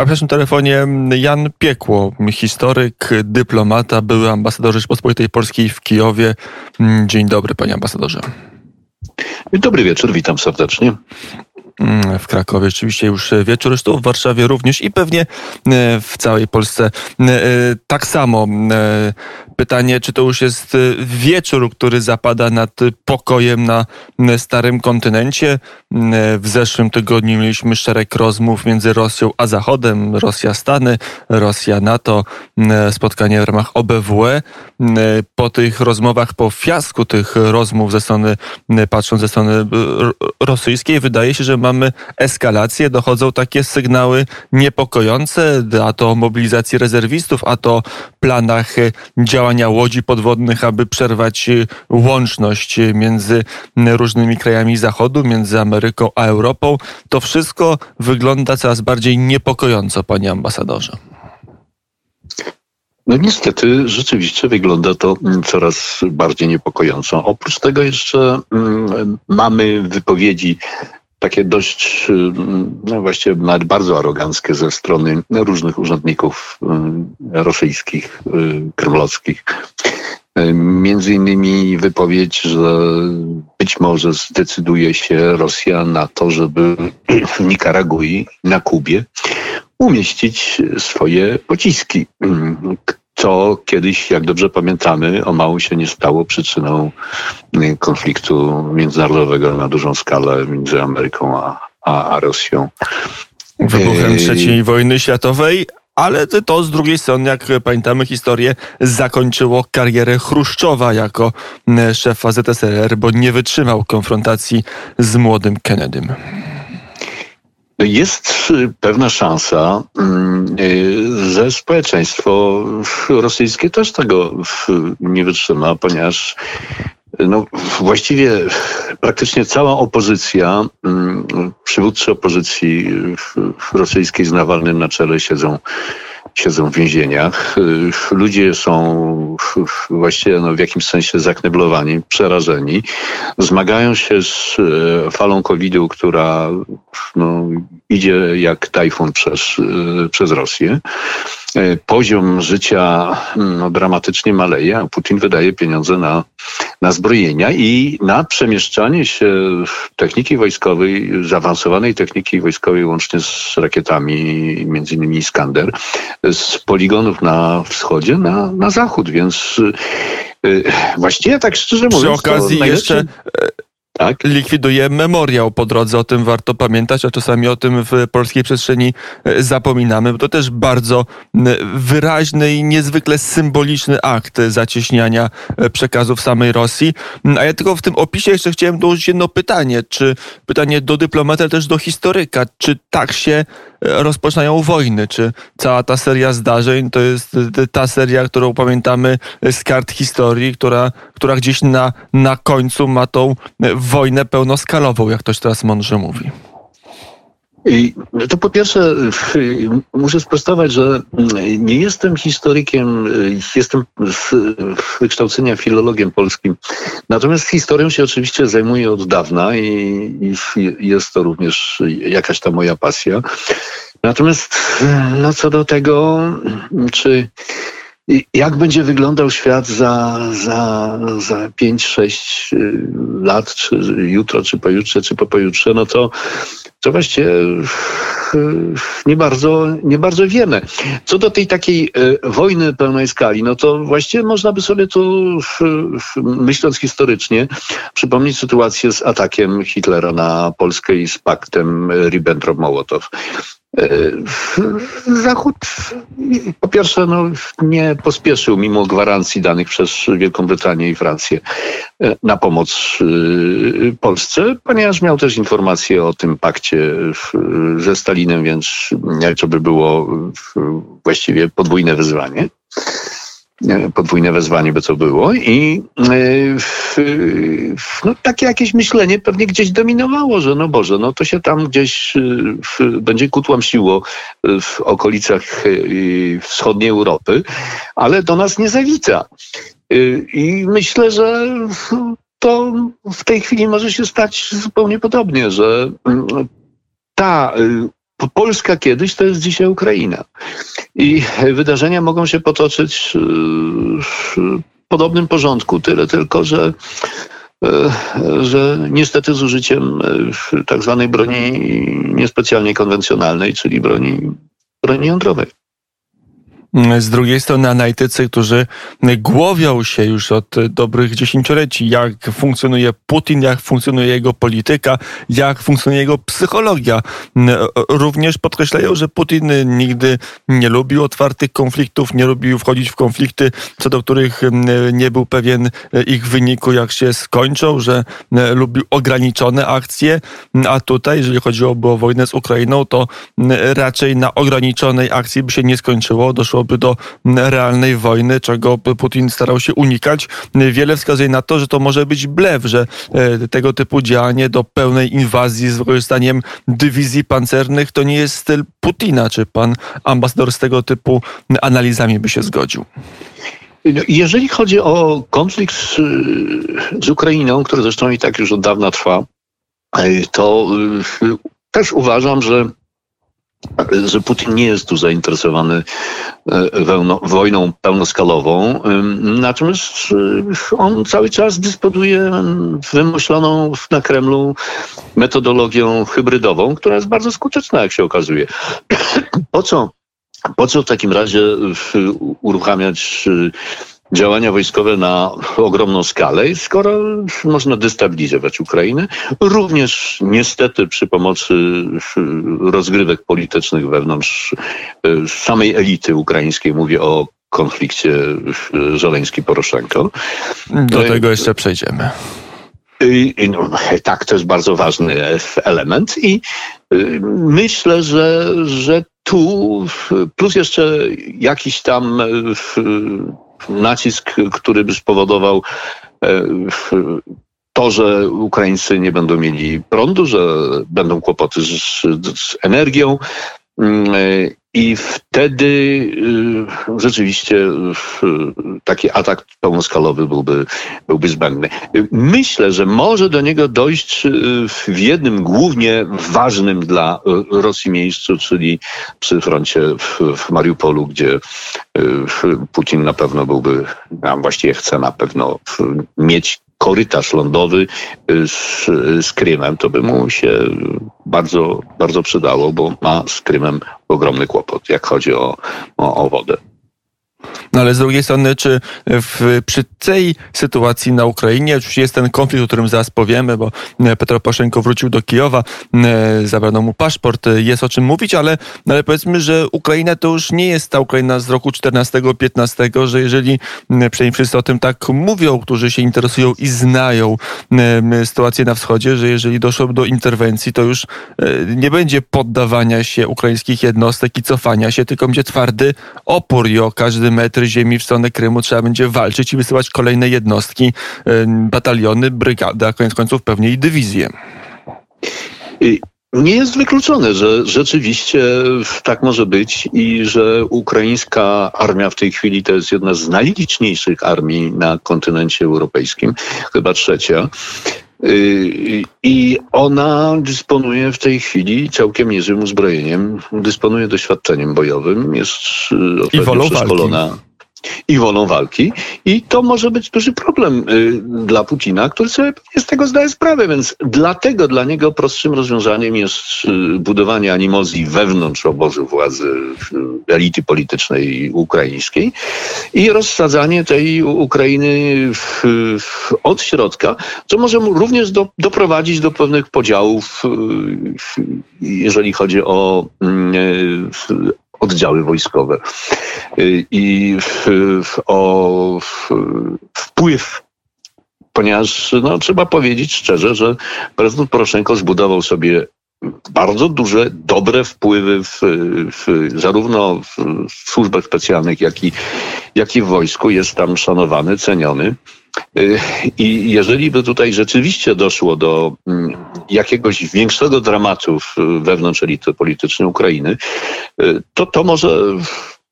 A w naszym telefonie Jan Piekło, historyk, dyplomata, były ambasador Rzeczpospolitej Polskiej w Kijowie. Dzień dobry, panie ambasadorze. Dobry wieczór, witam serdecznie. Mm, w Krakowie oczywiście już wieczór, zresztą w Warszawie również i pewnie e, w całej Polsce e, tak samo. Pytanie, czy to już jest wieczór, który zapada nad pokojem na starym kontynencie. W zeszłym tygodniu mieliśmy szereg rozmów między Rosją a Zachodem. Rosja Stany, Rosja NATO, spotkanie w ramach OBWE. Po tych rozmowach, po fiasku tych rozmów ze strony, patrząc ze strony rosyjskiej, wydaje się, że ma mamy eskalację, dochodzą takie sygnały niepokojące, a to o mobilizacji rezerwistów, a to planach działania łodzi podwodnych, aby przerwać łączność między różnymi krajami Zachodu, między Ameryką a Europą. To wszystko wygląda coraz bardziej niepokojąco, panie ambasadorze. No niestety rzeczywiście wygląda to coraz bardziej niepokojąco. Oprócz tego jeszcze mamy wypowiedzi takie dość, y, no właściwie nawet bardzo aroganckie ze strony różnych urzędników y, rosyjskich, y, kremlowskich. Między innymi wypowiedź, że być może zdecyduje się Rosja na to, żeby w Nikaragui, na Kubie umieścić swoje pociski, co kiedyś, jak dobrze pamiętamy, o mało się nie stało przyczyną y, konfliktu międzynarodowego na dużą skalę między Ameryką a, a, a Rosją. Wybuchem y, III wojny światowej, ale to z drugiej strony, jak pamiętamy historię, zakończyło karierę Chruszczowa jako y, szefa ZSRR, bo nie wytrzymał konfrontacji z młodym Kennedym. Jest pewna szansa, mm, y, że społeczeństwo rosyjskie też tego nie wytrzyma, ponieważ no, właściwie praktycznie cała opozycja, mm, przywódcy opozycji rosyjskiej z Nawalnym na czele siedzą siedzą w więzieniach. Ludzie są właściwie no, w jakimś sensie zakneblowani, przerażeni. Zmagają się z e, falą COVID-u, która no, idzie jak tajfun przez, e, przez Rosję. E, poziom życia no, dramatycznie maleje, a Putin wydaje pieniądze na, na zbrojenia i na przemieszczanie się techniki wojskowej, zaawansowanej techniki wojskowej, łącznie z rakietami, między innymi Iskander, z poligonów na wschodzie na, na zachód, więc yy, właściwie tak szczerze mówiąc... Przy okazji jeszcze tak? likwiduje memoriał po drodze. O tym warto pamiętać, a czasami o tym w polskiej przestrzeni e, zapominamy, bo to też bardzo wyraźny i niezwykle symboliczny akt zacieśniania e, przekazów samej Rosji. A ja tylko w tym opisie jeszcze chciałem dołożyć jedno pytanie, czy pytanie do dyplomata, ale też do historyka, czy tak się rozpoczynają wojny, czy cała ta seria zdarzeń to jest ta seria, którą pamiętamy z kart historii, która, która gdzieś na, na końcu ma tą wojnę pełnoskalową, jak ktoś teraz mądrze mówi? To po pierwsze muszę sprostować, że nie jestem historykiem, jestem z wykształcenia filologiem polskim. Natomiast historią się oczywiście zajmuję od dawna i, i jest to również jakaś ta moja pasja. Natomiast no co do tego, czy jak będzie wyglądał świat za, za, za 5-6 y, lat, czy jutro, czy pojutrze, czy po pojutrze, no to, to właściwie y, nie bardzo, nie bardzo wiemy. Co do tej takiej y, wojny pełnej skali, no to właściwie można by sobie tu, myśląc historycznie, przypomnieć sytuację z atakiem Hitlera na Polskę i z paktem Ribbentrop-Mołotow. E, Zachód po pierwsze no, nie pospieszył mimo gwarancji danych przez Wielką Brytanię i Francję e, na pomoc e, Polsce, ponieważ miał też informacje o tym pakcie ze Stalinem, więc to by było właściwie podwójne wyzwanie podwójne wezwanie by to było i e, no, takie jakieś myślenie pewnie gdzieś dominowało, że no Boże, no to się tam gdzieś e, będzie kutłamsiło w okolicach e, wschodniej Europy, ale do nas nie zawita. I myślę, że to w tej chwili może się stać zupełnie podobnie, że ta Polska kiedyś to jest dzisiaj Ukraina. I wydarzenia mogą się potoczyć w podobnym porządku, tyle tylko, że że niestety z użyciem tak zwanej broni niespecjalnie konwencjonalnej, czyli broni, broni jądrowej. Z drugiej strony analitycy, którzy głowią się już od dobrych dziesięcioleci, jak funkcjonuje Putin, jak funkcjonuje jego polityka, jak funkcjonuje jego psychologia. Również podkreślają, że Putin nigdy nie lubił otwartych konfliktów, nie lubił wchodzić w konflikty, co do których nie był pewien ich wyniku, jak się skończą, że lubił ograniczone akcje, a tutaj, jeżeli chodziłoby o wojnę z Ukrainą, to raczej na ograniczonej akcji by się nie skończyło. Doszło doszłoby do realnej wojny, czego Putin starał się unikać. Wiele wskazuje na to, że to może być blef, że e, tego typu działanie do pełnej inwazji z wykorzystaniem dywizji pancernych to nie jest styl Putina. Czy pan ambasador z tego typu analizami by się zgodził? No, jeżeli chodzi o konflikt z, z Ukrainą, który zresztą i tak już od dawna trwa, e, to e, też uważam, że że Putin nie jest tu zainteresowany e, wojną pełnoskalową, natomiast e, on cały czas dysponuje wymyśloną na Kremlu metodologią hybrydową, która jest bardzo skuteczna, jak się okazuje. Po co, po co w takim razie uruchamiać działania wojskowe na ogromną skalę, skoro można destabilizować Ukrainę, również niestety przy pomocy rozgrywek politycznych wewnątrz e, samej elity ukraińskiej, mówię o konflikcie Żeleński-Poroszenko. Do tego jeszcze przejdziemy. No, tak, to jest bardzo ważny element i y, myślę, że, że tu plus jeszcze jakiś tam nacisk, który by spowodował e, to, że Ukraińcy nie będą mieli prądu, że będą kłopoty z, z energią. I wtedy y, rzeczywiście y, taki atak pełnoskalowy byłby, byłby zbędny. Myślę, że może do niego dojść y, w jednym głównie ważnym dla Rosji miejscu, czyli przy froncie w, w Mariupolu, gdzie Putin na pewno byłby, a właściwie chce na pewno mieć korytarz lądowy z, z Krymem, to by mu się bardzo, bardzo przydało, bo ma z Krymem ogromny kłopot, jak chodzi o, o, o wodę. No ale z drugiej strony, czy w, przy tej sytuacji na Ukrainie, oczywiście jest ten konflikt, o którym zaraz powiemy, bo e, Petro Poroszenko wrócił do Kijowa, e, zabrano mu paszport, e, jest o czym mówić, ale, ale powiedzmy, że Ukraina to już nie jest ta Ukraina z roku 14-15, że jeżeli, przynajmniej wszyscy o tym tak mówią, którzy się interesują i znają sytuację na wschodzie, że jeżeli doszło do interwencji, to już nie będzie poddawania się ukraińskich jednostek i cofania się, tylko będzie twardy opór i o każdy metr ziemi w stronę Krymu trzeba będzie walczyć i wysyłać kolejne jednostki, bataliony, brygady, a koniec końców pewnie i dywizje. Nie jest wykluczone, że rzeczywiście tak może być i że ukraińska armia w tej chwili to jest jedna z najliczniejszych armii na kontynencie europejskim, chyba trzecia. Y, I ona dysponuje w tej chwili całkiem niezłym uzbrojeniem, dysponuje doświadczeniem bojowym, jest y, wolą przeszkolona. I wolą walki. I to może być duży problem y, dla Putina, który sobie z tego zdaje sprawę, więc dlatego dla niego prostszym rozwiązaniem jest y, budowanie animozji wewnątrz obozu władzy y, elity politycznej ukraińskiej i rozsadzanie tej Ukrainy w, w, od środka, co może również do, doprowadzić do pewnych podziałów, jeżeli chodzi o mm, oddziały wojskowe. Y, I w, w, o w, wpływ ponieważ no, trzeba powiedzieć szczerze, że prezydent Poroszenko zbudował sobie bardzo duże, dobre wpływy w, w, zarówno w, służbach specjalnych, jak i, jak i w wojsku. Jest tam szanowany, ceniony. Y, I jeżeli by tutaj rzeczywiście doszło do mm, jakiegoś większego dramatu wewnątrz elity politycznej Ukrainy, y, to to może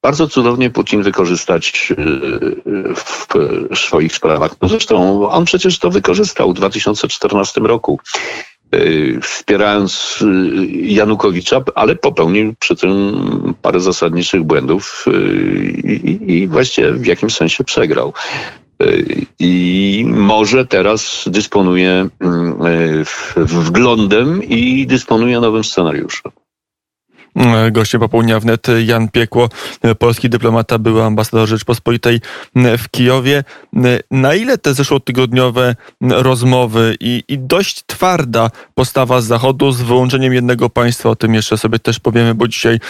bardzo cudownie Putin wykorzystać y, w swoich sprawach. No zresztą on przecież to wykorzystał w 2014 roku wspierając Janukowicza, ale popełnił przy tym parę zasadniczych błędów i, i właściwie w jakimś sensie przegrał. I może teraz dysponuje wglądem i dysponuje nowym scenariuszem. E, gościem popołudnia wnet Jan Piekło, e, polski dyplomata, był ambasador Rzeczpospolitej e, w Kijowie. Na ile te zeszłotygodniowe rozmowy i, i dość twarda postawa z Zachodu z wyłączeniem jednego państwa, o tym jeszcze sobie też powiemy, bo dzisiaj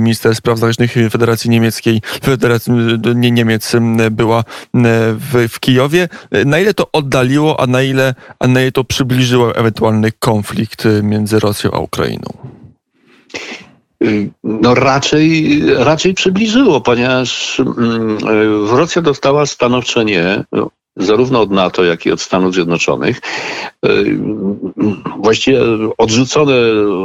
minister spraw zagranicznych Federacji Niemieckiej, Federacji nie Niemiec była w, w Kijowie. Na ile to oddaliło, a na ile, a na ile to przybliżyło ewentualny konflikt między Rosją a Ukrainą? No raczej, raczej przybliżyło, ponieważ mm, Rosja dostała stanowcze nie, zarówno od NATO, jak i od Stanów Zjednoczonych. Właściwie odrzucone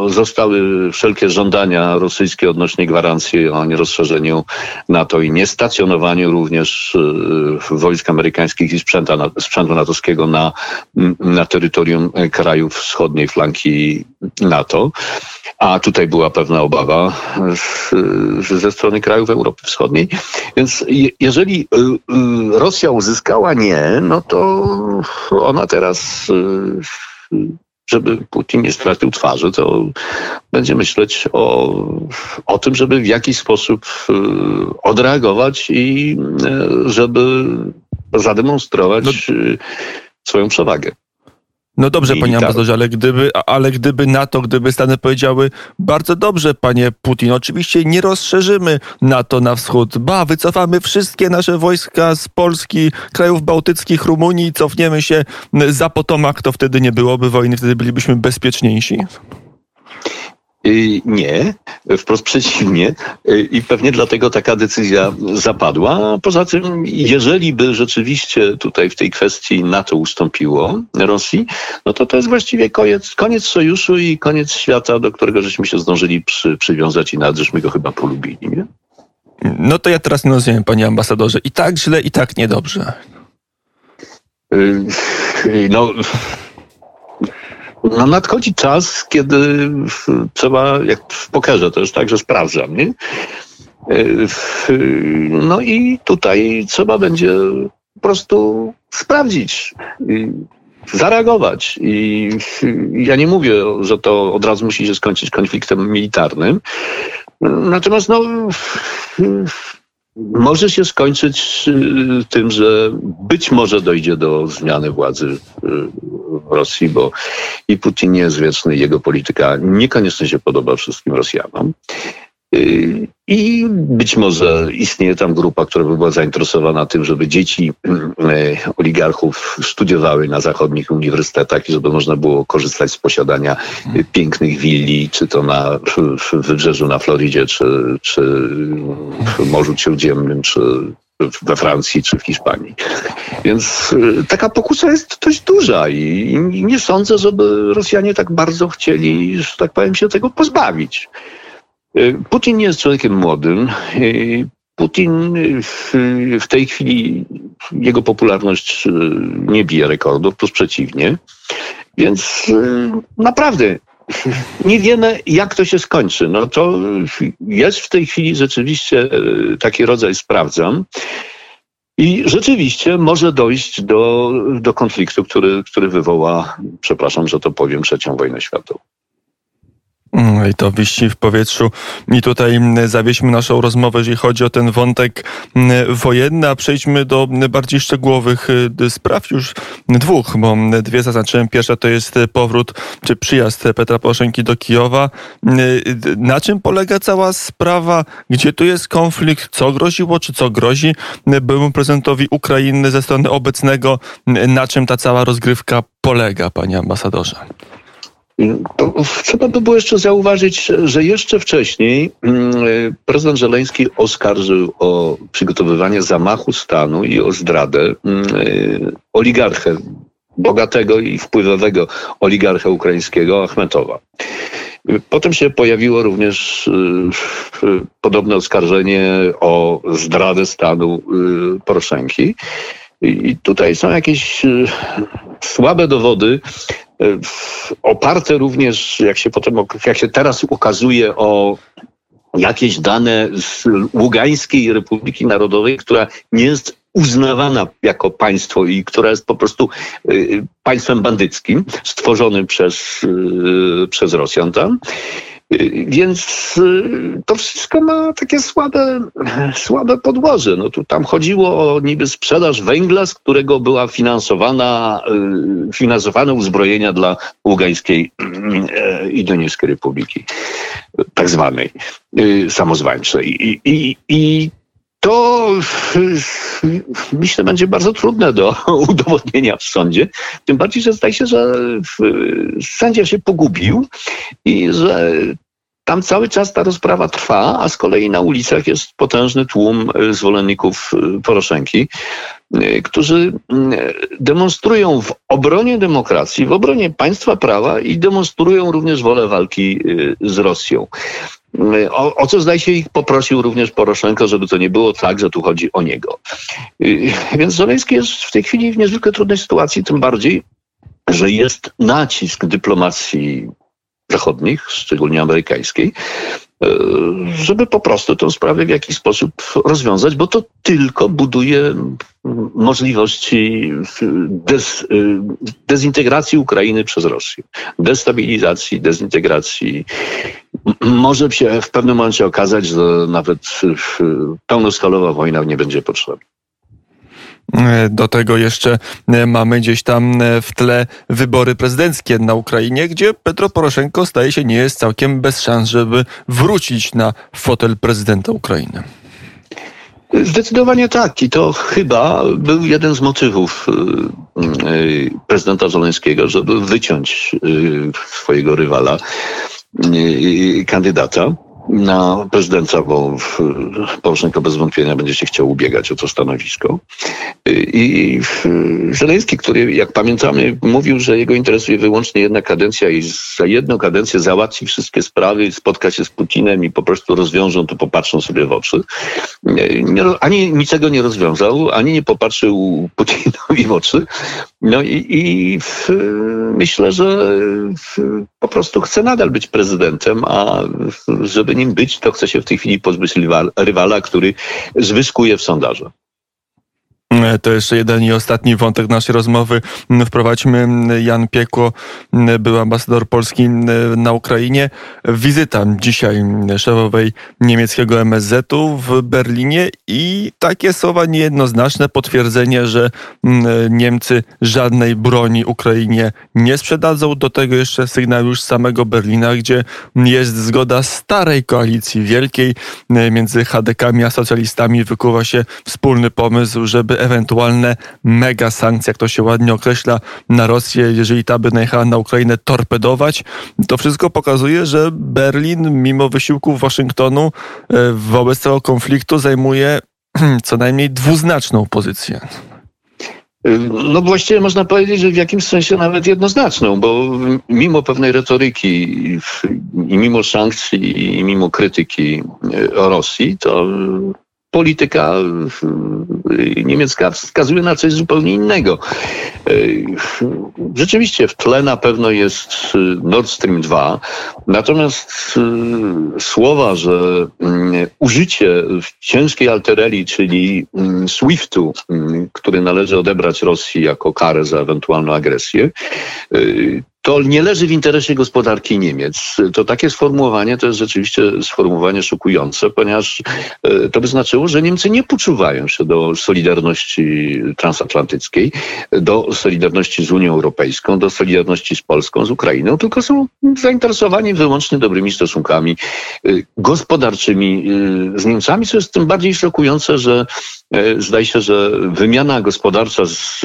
zostały wszelkie żądania rosyjskie odnośnie gwarancji o nierozszerzeniu NATO i niestacjonowaniu również wojsk amerykańskich i sprzętu natowskiego na, na terytorium krajów wschodniej flanki NATO. A tutaj była pewna obawa ze strony krajów Europy Wschodniej. Więc jeżeli y, y, Rosja uzyskała nie, no to ona teraz, y, żeby Putin nie stracił twarzy, to będzie myśleć o, o tym, żeby w jakiś sposób odreagować i żeby zademonstrować no. swoją przewagę. No dobrze, panie ambasadorze, ale gdyby, ale gdyby NATO, gdyby Stany powiedziały bardzo dobrze, panie Putin, oczywiście nie rozszerzymy NATO na wschód, ba, wycofamy wszystkie nasze wojska z Polski, krajów bałtyckich, Rumunii, cofniemy się za Potomak, to wtedy nie byłoby wojny, wtedy bylibyśmy bezpieczniejsi. Y, nie, wprost przeciwnie. Y, I pewnie dlatego taka decyzja zapadła. Poza tym, jeżeli by rzeczywiście tutaj w tej kwestii NATO ustąpiło Rosji, no to to jest właściwie koniec, koniec sojuszu i koniec świata, do którego żeśmy się zdążyli przy, przywiązać i nawet żeśmy go chyba polubili, nie? No to ja teraz nie rozumiem, panie ambasadorze. I tak źle, i tak niedobrze. Y, no no nadchodzi czas, kiedy trzeba, jak w pokerze też tak, że sprawdzam, nie? E, no i tutaj trzeba będzie po prostu sprawdzić, zareagować. I ja nie mówię, że to od razu musi się skończyć konfliktem militarnym. Natomiast no, może się skończyć y, tym, że być może dojdzie do zmiany władzy y, Rosji, bo i Putin nie jest wieczny, jego polityka niekoniecznie się podoba wszystkim Rosjanom. Y, I być może istnieje tam grupa, która by była zainteresowana tym, żeby dzieci y, oligarchów studiowały na zachodnich uniwersytetach i żeby można było korzystać z posiadania pięknych willi, czy to na wybrzeżu na Florydzie, czy, czy w Morzu Śródziemnym, czy we Francji czy w Hiszpanii. Więc y, taka pokusa jest dość duża i nie sądzę, żeby Rosjanie tak bardzo chcieli, że tak powiem, się tego pozbawić. Y, Putin nie jest człowiekiem młodym. Y, Putin w tej chwili jego popularność y, nie bije rekordów, plus przeciwnie. Więc naprawdę nie wiemy, jak to się skończy. No to jest w tej chwili rzeczywiście taki rodzaj sprawdzam. I rzeczywiście może dojść do, do konfliktu, który, który wywoła, przepraszam, że to powiem, trzecią wojnę światową. Mm, I to wisi w powietrzu. I tutaj zawieźmy naszą rozmowę, jeżeli chodzi o ten wątek wojenny, a przejdźmy do bardziej szczegółowych y, spraw już dwóch, bo dwie zaznaczyłem. Pierwsza to jest powrót czy przyjazd Petra Poroszenki do Kijowa. Na czym polega cała sprawa? Gdzie tu jest konflikt? Co groziło, czy co grozi byłemu prezydentowi Ukrainy ze strony obecnego? Na czym ta cała rozgrywka polega, panie ambasadorze? Trzeba by było jeszcze zauważyć, że jeszcze wcześniej mm, prezydent Żeleński oskarżył o przygotowywanie zamachu stanu i o zdradę mm, oligarchę, bogatego i wpływowego oligarchę ukraińskiego Achmetowa. Potem się pojawiło również y, podobne oskarżenie o zdradę stanu Poroszenki. I tutaj są jakieś słabe dowody oparte również, jak się potem, jak się teraz ukazuje, o jakieś dane z Ługańskiej Republiki Narodowej, która nie jest uznawana jako państwo i która jest po prostu y, państwem bandyckim, stworzonym przez, y, przez Rosjan tam. Y, więc to wszystko ma takie słabe, słabe podłoże. No tu tam chodziło o niby sprzedaż węgla, z którego była finansowana, finansowane uzbrojenia dla Ługańskiej i Donieckiej Republiki, tak zwanej samozwańczej. I, i, i to myślę będzie bardzo trudne do udowodnienia w sądzie. Tym bardziej, że zdaje się, że sędzia się pogubił i że tam cały czas ta rozprawa trwa, a z kolei na ulicach jest potężny tłum zwolenników Poroszenki, którzy demonstrują w obronie demokracji, w obronie państwa prawa i demonstrują również wolę walki z Rosją. O, o, co zdaje się ich poprosił również Poroszenko, żeby to nie było tak, że tu chodzi o niego. Y, więc Zeleński jest w tej chwili w niezwykle trudnej sytuacji, tym bardziej, że jest nacisk dyplomacji zachodnich, szczególnie amerykańskiej, E, żeby po prostu tę sprawę w jakiś sposób rozwiązać, bo to tylko buduje możliwości dez, e, dezintegracji Ukrainy przez Rosję, destabilizacji, dezintegracji. Może się w pewnym momencie okazać, że nawet pełnoskalowa wojna nie będzie potrzebna. E, do tego jeszcze e, mamy gdzieś tam e, w tle wybory prezydenckie na Ukrainie, gdzie Petro Poroszenko staje się nie jest całkiem bez szans, żeby wrócić na fotel prezydenta Ukrainy. Zdecydowanie tak. I to chyba był jeden z motywów prezydenta Zoleńskiego, żeby wyciąć swojego rywala, kandydata na prezydenta, bo Poroszenko bez wątpienia będzie się chciał ubiegać o to stanowisko. I Żeleński, który jak pamiętamy mówił, że jego interesuje wyłącznie jedna kadencja i za jedną kadencję załatwi wszystkie sprawy, spotka się z Putinem i po prostu rozwiążą to, popatrzą sobie w oczy. Ani niczego nie rozwiązał, ani nie popatrzył Putinowi w oczy. No i, i w, myślę, że w, po prostu chce nadal być prezydentem, a żeby nim być, to chce się w tej chwili pozbyć rywala, który zwyskuje w sondażach. E, to jeszcze jeden i ostatni wątek naszej rozmowy. Wprowadźmy Jan Piekło, był ambasador Polski na Ukrainie. Wizyta dzisiaj szefowej niemieckiego MSZ-u w Berlinie i takie słowa niejednoznaczne, potwierdzenie, że Niemcy żadnej broni Ukrainie nie sprzedadzą. Do tego jeszcze sygnał już z samego Berlina, gdzie jest zgoda starej koalicji wielkiej między HDK-ami a socjalistami. Wykuwa się wspólny pomysł, żeby ewentualne mega sankcje, jak to się ładnie określa, na Rosję, jeżeli ta by najechała na Ukrainę, torpedować. To wszystko pokazuje, że Berlin, mimo wysiłków Waszyngtonu e, wobec tego konfliktu, zajmuje co najmniej dwuznaczną pozycję. No właściwie można powiedzieć, że w jakimś sensie nawet jednoznaczną, bo mimo pewnej retoryki i mimo sankcji i mimo krytyki e, Rosji, to polityka niemiecka wskazuje na coś zupełnie innego. Rzeczywiście w tle na pewno jest Nord Stream 2, natomiast słowa, że mm, użycie ciężkiej altereli, czyli mm, SWIFT-u, mm, który należy odebrać Rosji jako karę za ewentualną agresję, to nie leży w interesie gospodarki Niemiec. To takie sformułowanie to jest rzeczywiście sformułowanie szokujące, ponieważ e, to by znaczyło, że Niemcy nie poczuwają się do solidarności transatlantyckiej, do solidarności z Unią Europejską, do solidarności z Polską, z Ukrainą, tylko są zainteresowani wyłącznie dobrymi stosunkami e, gospodarczymi e, z Niemcami, co jest tym bardziej szokujące, że zdaje się, że wymiana gospodarcza z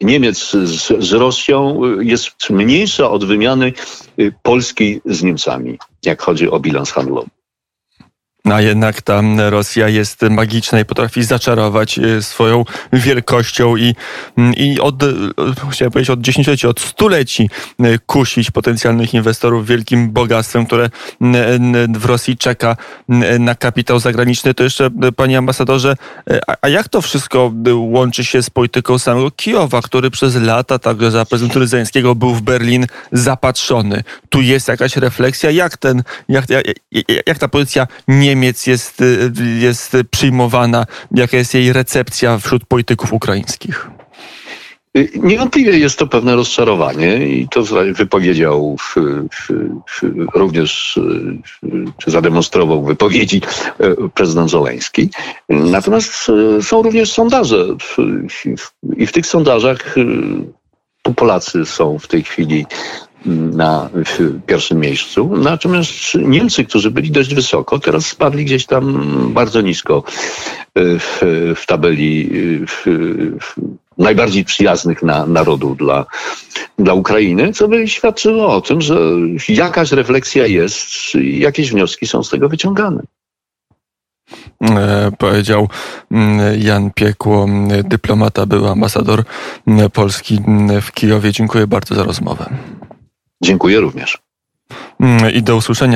Niemiec z, z Rosją jest mniejsza od wymiany y, Polski z Niemcami, jak chodzi o bilans handlowy. A jednak ta Rosja jest magiczna i potrafi zaczarować e, swoją wielkością i, i od, e, chciałem powiedzieć, od dziesięcioleci, od stuleci e, kusić potencjalnych inwestorów wielkim bogactwem, które w Rosji czeka na kapitał zagraniczny. To jeszcze, panie ambasadorze, a jak to wszystko łączy się z polityką samego Kijowa, który przez lata, także za prezydenta Zeńskiego, był w Berlin zapatrzony? Tu jest jakaś refleksja, jak ten, jak, jak, jak ta pozycja Niemiec jest, jest przyjmowana, jaka jest jej recepcja wśród polityków ukraińskich? Niewątpliwie jest to pewne rozczarowanie i to wypowiedział w, w, w, również, czy zademonstrował wypowiedzi prezydent Zoleński. Natomiast są również sondaże i w tych sondażach Polacy są w tej chwili na pierwszym miejscu. Natomiast Niemcy, którzy byli dość wysoko, teraz spadli gdzieś tam bardzo nisko w, w tabeli w, w najbardziej przyjaznych na, narodów dla, dla Ukrainy, co by świadczyło o tym, że jakaś refleksja jest, jakieś wnioski są z tego wyciągane. E, powiedział mm, Jan Piekło, dyplomata, był ambasador Polski w Kijowie. Dziękuję bardzo za rozmowę. Dziękuję również. I do usłyszenia.